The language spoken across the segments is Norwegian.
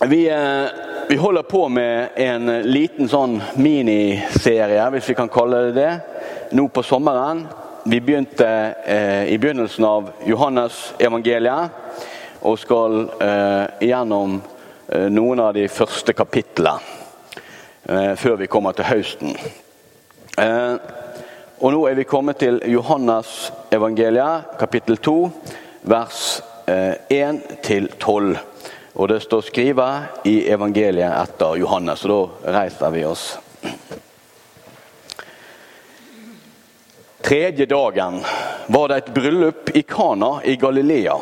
Vi, eh, vi, holder på med en liten sånn miniserie, hvis vi kan kalle det det, nå på sommeren. Vi begynte eh, i begynnelsen av Johannes evangeliet og skal eh, gjennom eh, noen av de første kapitlene eh, før vi kommer til høsten. Eh, og nå er vi kommet til Johannes evangeliet, kapittel 2, vers 1 til 12. Og det står skrevet i evangeliet etter Johannes, og da reiser vi oss. Tredje dagen var det et bryllup i Kana i Galilea.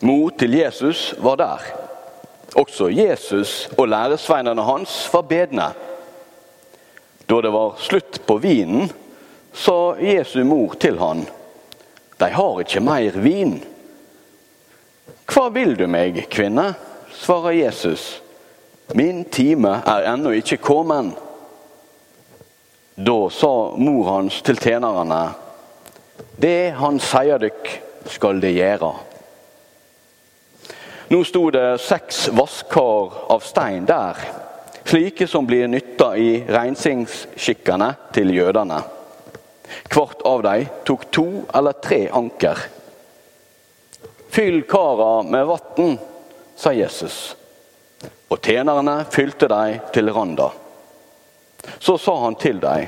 Mor til Jesus var der. Også Jesus og læresveinene hans var bedne. Da det var slutt på vinen, sa Jesu mor til han, De har ikke mer vin. Hva vil du meg, kvinne? svarer Jesus. Min time er ennå ikke kommet. Da sa mor hans til tjenerne, det han sier dykk, skal det gjøre. Nå sto det seks vasskar av stein der, slike som blir nytta i reinsingsskikkene til jødene. Hvert av dem tok to eller tre anker. Fyll kara med vann, sa Jesus. Og tjenerne fylte dem til randa. Så sa han til dem,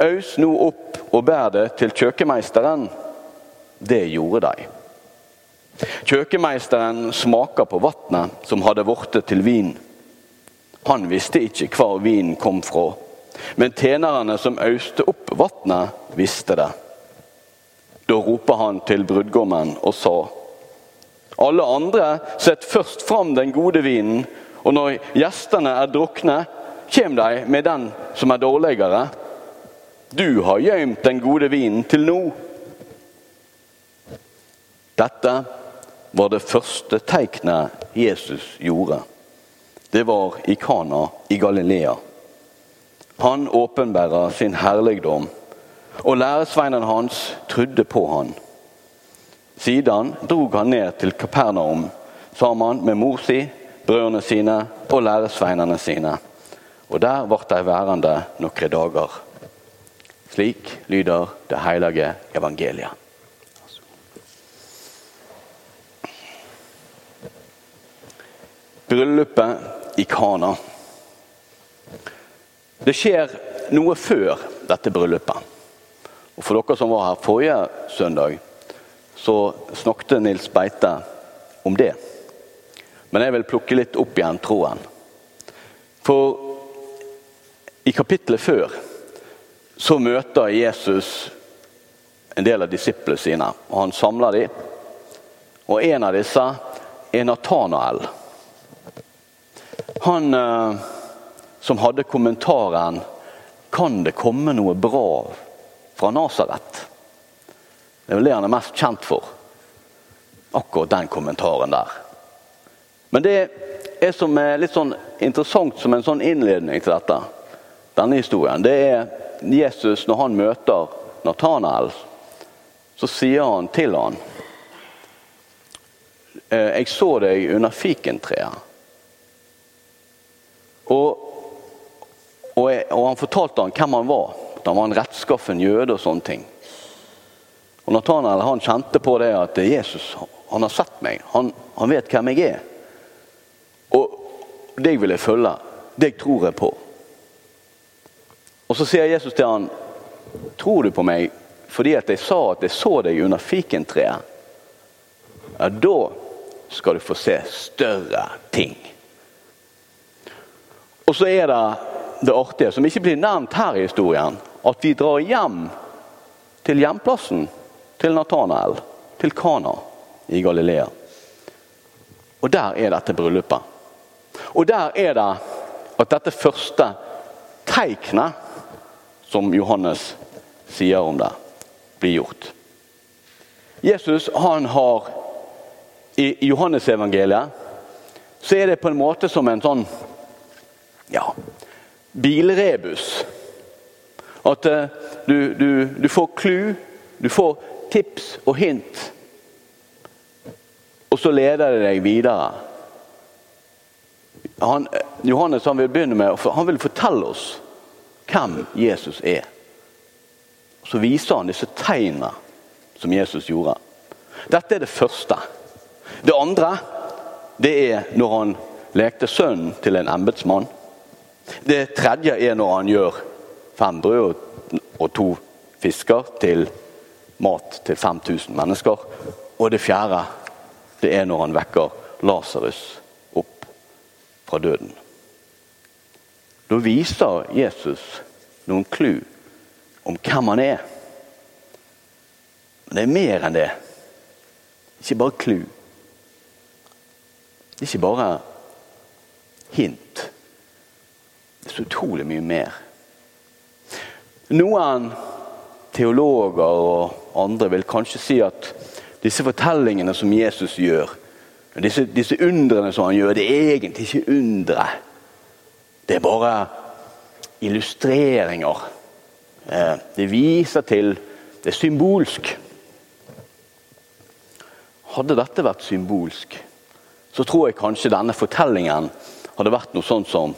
Aus nå opp og bær det til kjøkkenmeisteren. Det gjorde de. Kjøkkenmeisteren smaka på vannet som hadde blitt til vin. Han visste ikke hvor vinen kom fra, men tjenerne som auste opp vannet, visste det. Da ropa han til brudgommen og sa:" Alle andre setter først fram den gode vinen, og når gjestene er drukne, kommer de med den som er dårligere. Du har gjemt den gode vinen til nå. Dette var det første tegnet Jesus gjorde. Det var i Kana i Galilea. Han åpenbærer sin herligdom, og læresveinen hans trodde på han. Siden drog han ned til Kapernaum sammen med mor si, brødrene sine og læresveinene sine. Og der ble de værende noen dager. Slik lyder det hellige evangeliet. Bryllupet i Kana. Det skjer noe før dette bryllupet. Og For dere som var her forrige søndag, så snakket Nils Beite om det. Men jeg vil plukke litt opp igjen troen. For i kapittelet før så møter Jesus en del av disiplene sine, og han samler dem. Og en av disse er Natanael. Han eh, som hadde kommentaren 'Kan det komme noe bra fra Nasaret?' Det er vel det han er mest kjent for. Akkurat den kommentaren der. Men det er som er litt sånn interessant som en sånn innledning til dette, denne historien, det er Jesus når han møter Nathanael, så sier han til han «Eh, Jeg så deg under fikentreet. Og, og, og han fortalte han hvem han var. Han var en rettskaffen jøde og sånne ting. Og Nathanael han kjente på det at Jesus han har sett meg. Han, han vet hvem jeg er. Og deg vil jeg følge. Deg tror jeg på. Og Så sier Jesus til han, tror du på meg fordi at jeg sa at jeg så deg under fikentreet? Ja, da skal du få se større ting. Og så er det det artige, som ikke blir nevnt her i historien, at vi drar hjem til hjemplassen til Natanael, til Kana i Galilea. Og der er dette bryllupet. Og der er det at dette første tegnet som Johannes sier om det, blir gjort. Jesus han har I Johannesevangeliet så er det på en måte som en sånn ja, bilrebus. At uh, du, du, du får clou, du får tips og hint. Og så leder det deg videre. han, Johannes han vil begynne med, han vil fortelle oss hvem Jesus er. Så viser han disse tegnene som Jesus gjorde. Dette er det første. Det andre det er når han lekte sønnen til en embetsmann. Det tredje er når han gjør fem brød og to fisker til mat til 5000 mennesker. Og det fjerde det er når han vekker Lasarus opp fra døden. Da viser Jesus noen clou om hvem han er. Men det er mer enn det. Ikke bare clou. Det er ikke bare hint. Det er så utrolig mye mer. Noen teologer og andre vil kanskje si at disse fortellingene som Jesus gjør, disse, disse undrene som han gjør, det er egentlig ikke undre. Det er bare illustreringer. Eh, det viser til Det er symbolsk. Hadde dette vært symbolsk, så tror jeg kanskje denne fortellingen hadde vært noe sånt som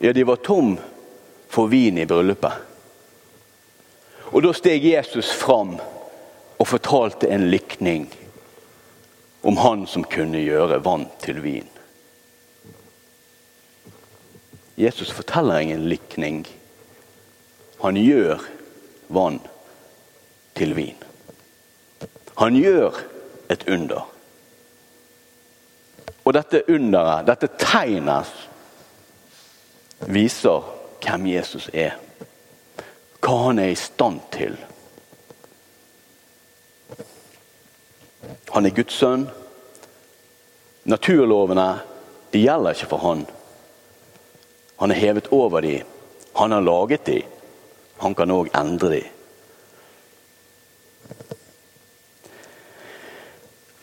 Ja, de var tom for vin i bryllupet. Og da steg Jesus fram og fortalte en likning om han som kunne gjøre vann til vin. Jesus forteller ingen likning. Han gjør vann til vin. Han gjør et under. Og dette underet, dette tegnet, viser hvem Jesus er. Hva han er i stand til. Han er Guds sønn. Naturlovene de gjelder ikke for han. Han er hevet over de. Han har laget de. Han kan òg endre de.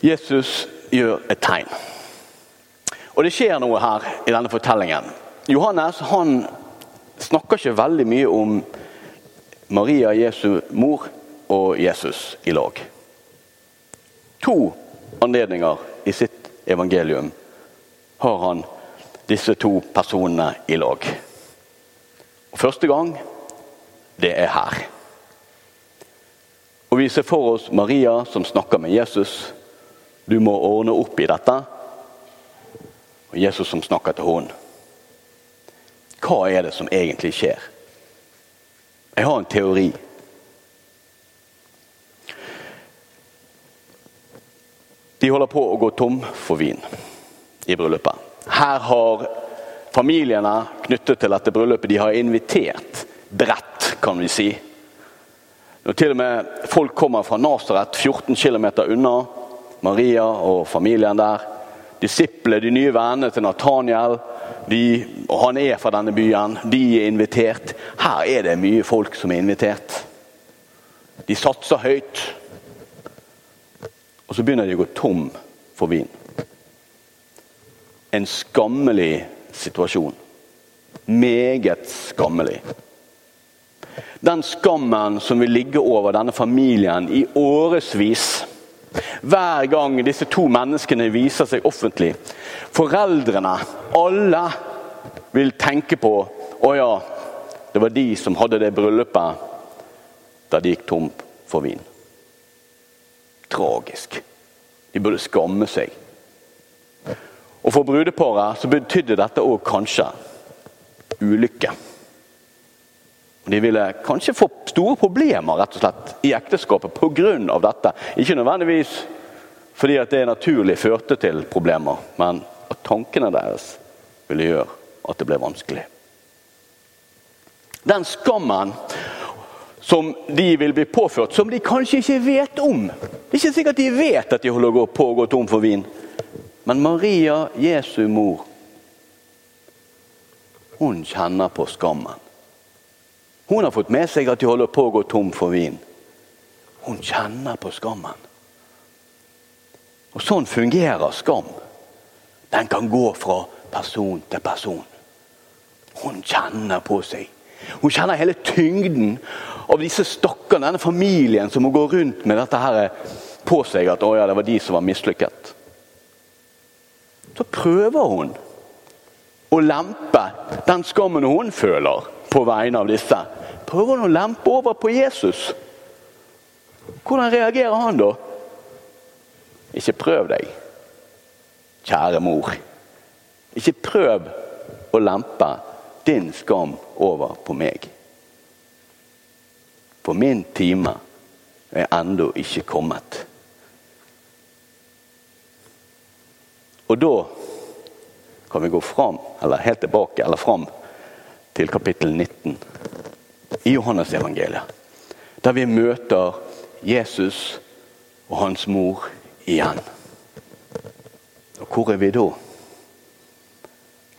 Jesus gjør et tegn. Og det skjer noe her i denne fortellingen. Johannes han snakker ikke veldig mye om Maria, Jesu mor, og Jesus i lag. To anledninger i sitt evangelium har han disse to personene i lag. Og Første gang, det er her. Og Vi ser for oss Maria som snakker med Jesus. Du må ordne opp i dette. Og Jesus som snakker til henne. Hva er det som egentlig skjer? Jeg har en teori. De holder på å gå tom for vin i bryllupet. Her har familiene knyttet til dette bryllupet de har invitert bredt, kan vi si. Når til og med folk kommer fra Nasaret, 14 km unna, Maria og familien der. Disiplene, de nye vennene til Nathaniel, de, og han er fra denne byen, de er invitert. Her er det mye folk som er invitert. De satser høyt. Og så begynner de å gå tom for vin en skammelig situasjon. Meget skammelig. Den skammen som vil ligge over denne familien i årevis. Hver gang disse to menneskene viser seg offentlig. Foreldrene, alle, vil tenke på Å ja, det var de som hadde det bryllupet der de gikk tom for vin. Tragisk. De burde skamme seg. Og For brudeparet så betydde dette òg kanskje ulykke. De ville kanskje få store problemer rett og slett i ekteskapet pga. dette. Ikke nødvendigvis fordi at det naturlig førte til problemer, men at tankene deres ville gjøre at det ble vanskelig. Den skammen som de vil bli påført, som de kanskje ikke vet om. Det er ikke sikkert de vet at de holder på å gå tom for vin. Men Maria, Jesu mor, hun kjenner på skammen. Hun har fått med seg at de holder på å gå tom for vin. Hun kjenner på skammen. Og Sånn fungerer skam. Den kan gå fra person til person. Hun kjenner på seg. Hun kjenner hele tyngden av disse stakkarene, denne familien som må gå rundt med dette her på seg. At ja, det var de som var mislykket så prøver hun å lempe den skammen hun føler på vegne av disse. Prøver hun å lempe over på Jesus. Hvordan reagerer han da? Ikke prøv deg, kjære mor. Ikke prøv å lempe din skam over på meg. For min time er ennå ikke kommet. Og da kan vi gå fram, eller helt tilbake, eller fram til kapittel 19 i Johannes evangeliet. Der vi møter Jesus og hans mor igjen. Og hvor er vi da?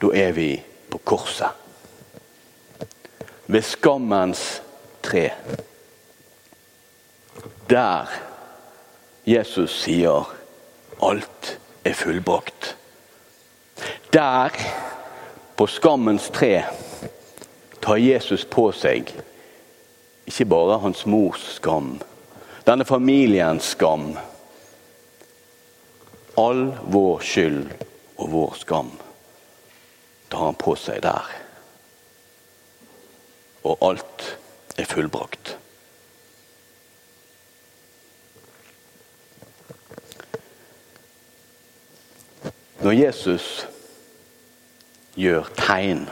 Da er vi på korset. Ved skammens tre. Der Jesus sier alt er fullbrakt. Der, på skammens tre, tar Jesus på seg ikke bare hans mors skam, denne familiens skam. All vår skyld og vår skam tar han på seg der. Og alt er fullbrakt. Når Jesus gjør tegn,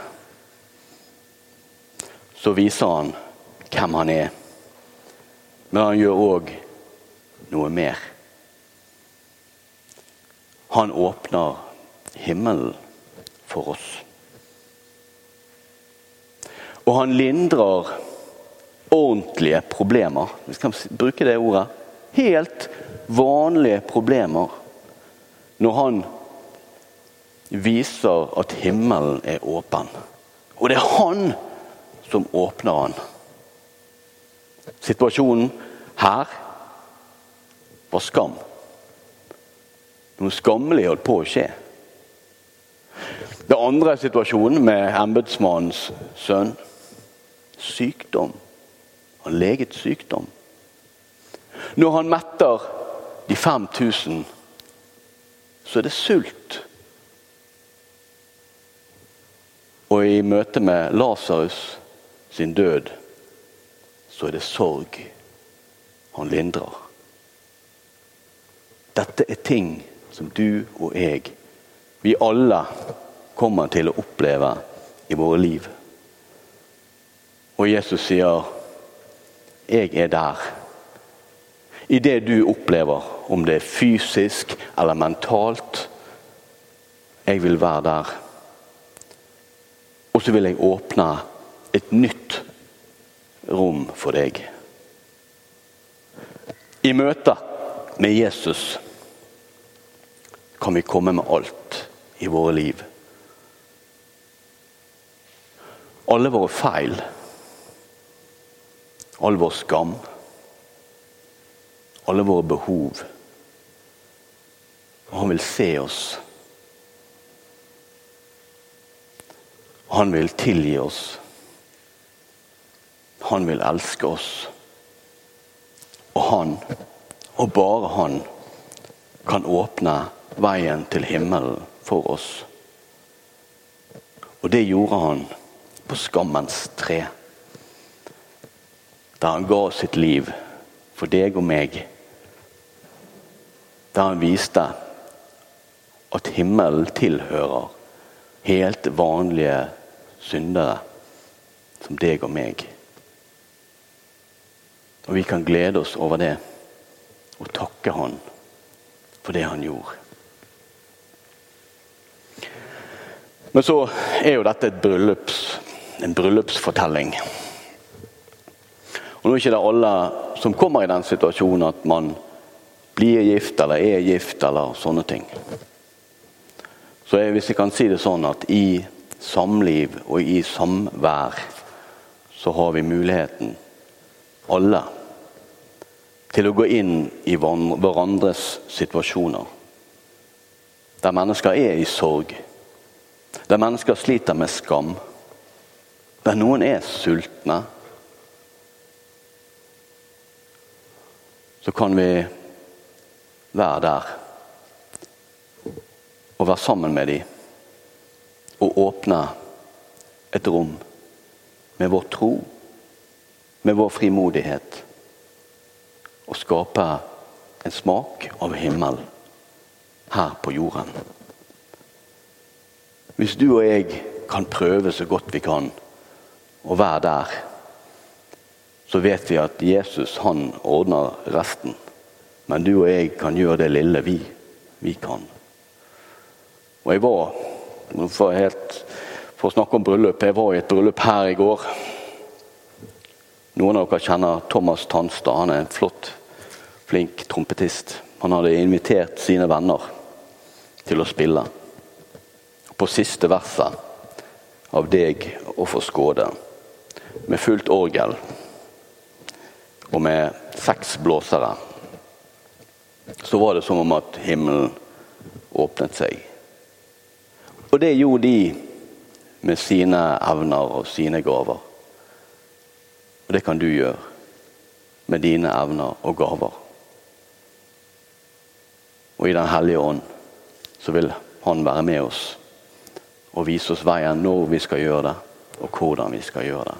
så viser han hvem han er. Men han gjør òg noe mer. Han åpner himmelen for oss. Og han lindrer ordentlige problemer. Vi skal bruke det ordet. Helt vanlige problemer. Når han viser at himmelen er åpen. Og det er han som åpner den. Situasjonen her var skam. Noe skammelig holdt på å skje. Det andre er situasjonen med embetsmannens sønn. Sykdom. Han leget sykdom. Når han metter de 5000, så er det sult. Og i møte med Lasarus sin død, så er det sorg han lindrer. Dette er ting som du og jeg, vi alle, kommer til å oppleve i våre liv. Og Jesus sier, 'Jeg er der'. I det du opplever, om det er fysisk eller mentalt. Jeg vil være der. Og så vil jeg åpne et nytt rom for deg. I møte med Jesus kan vi komme med alt i våre liv. Alle våre feil, all vår skam, alle våre behov. Og han vil se oss. Han vil tilgi oss. Han vil elske oss. Og han, og bare han, kan åpne veien til himmelen for oss. Og det gjorde han på skammens tre. Der han ga sitt liv for deg og meg. Der han viste at himmelen tilhører helt vanlige syndere som deg og meg. Og vi kan glede oss over det og takke Han for det Han gjorde. Men så er jo dette bryllups, en bryllupsfortelling. Og Nå er det ikke alle som kommer i den situasjonen at man blir gift eller er gift eller sånne ting. Så jeg, hvis jeg kan si det sånn at i samliv og i samvær, så har vi muligheten, alle, til å gå inn i hverandres situasjoner. Der mennesker er i sorg. Der mennesker sliter med skam. Der noen er sultne. Så kan vi være der og være sammen med dem og åpne et rom med vår tro, med vår frimodighet, og skape en smak av himmel her på jorden. Hvis du og jeg kan prøve så godt vi kan å være der, så vet vi at Jesus han ordner resten. Men du og jeg kan gjøre det lille vi, vi kan. Og jeg var for, helt, for å snakke om bryllup, jeg var i et bryllup her i går. Noen av dere kjenner Thomas Tanstad. Han er en flott, flink trompetist. Han hadde invitert sine venner til å spille. På siste verset av 'Deg å få skåde', med fullt orgel og med seks blåsere, så var det som om at himmelen åpnet seg. Og det gjorde de med sine evner og sine gaver. Og det kan du gjøre med dine evner og gaver. Og i Den hellige ånd så vil Han være med oss og vise oss veien når vi skal gjøre det, og hvordan vi skal gjøre det.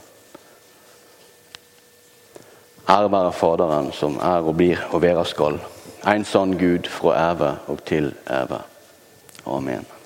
Ære være Faderen, som er og blir og være skal. En sann Gud fra æve og til æve. Amen.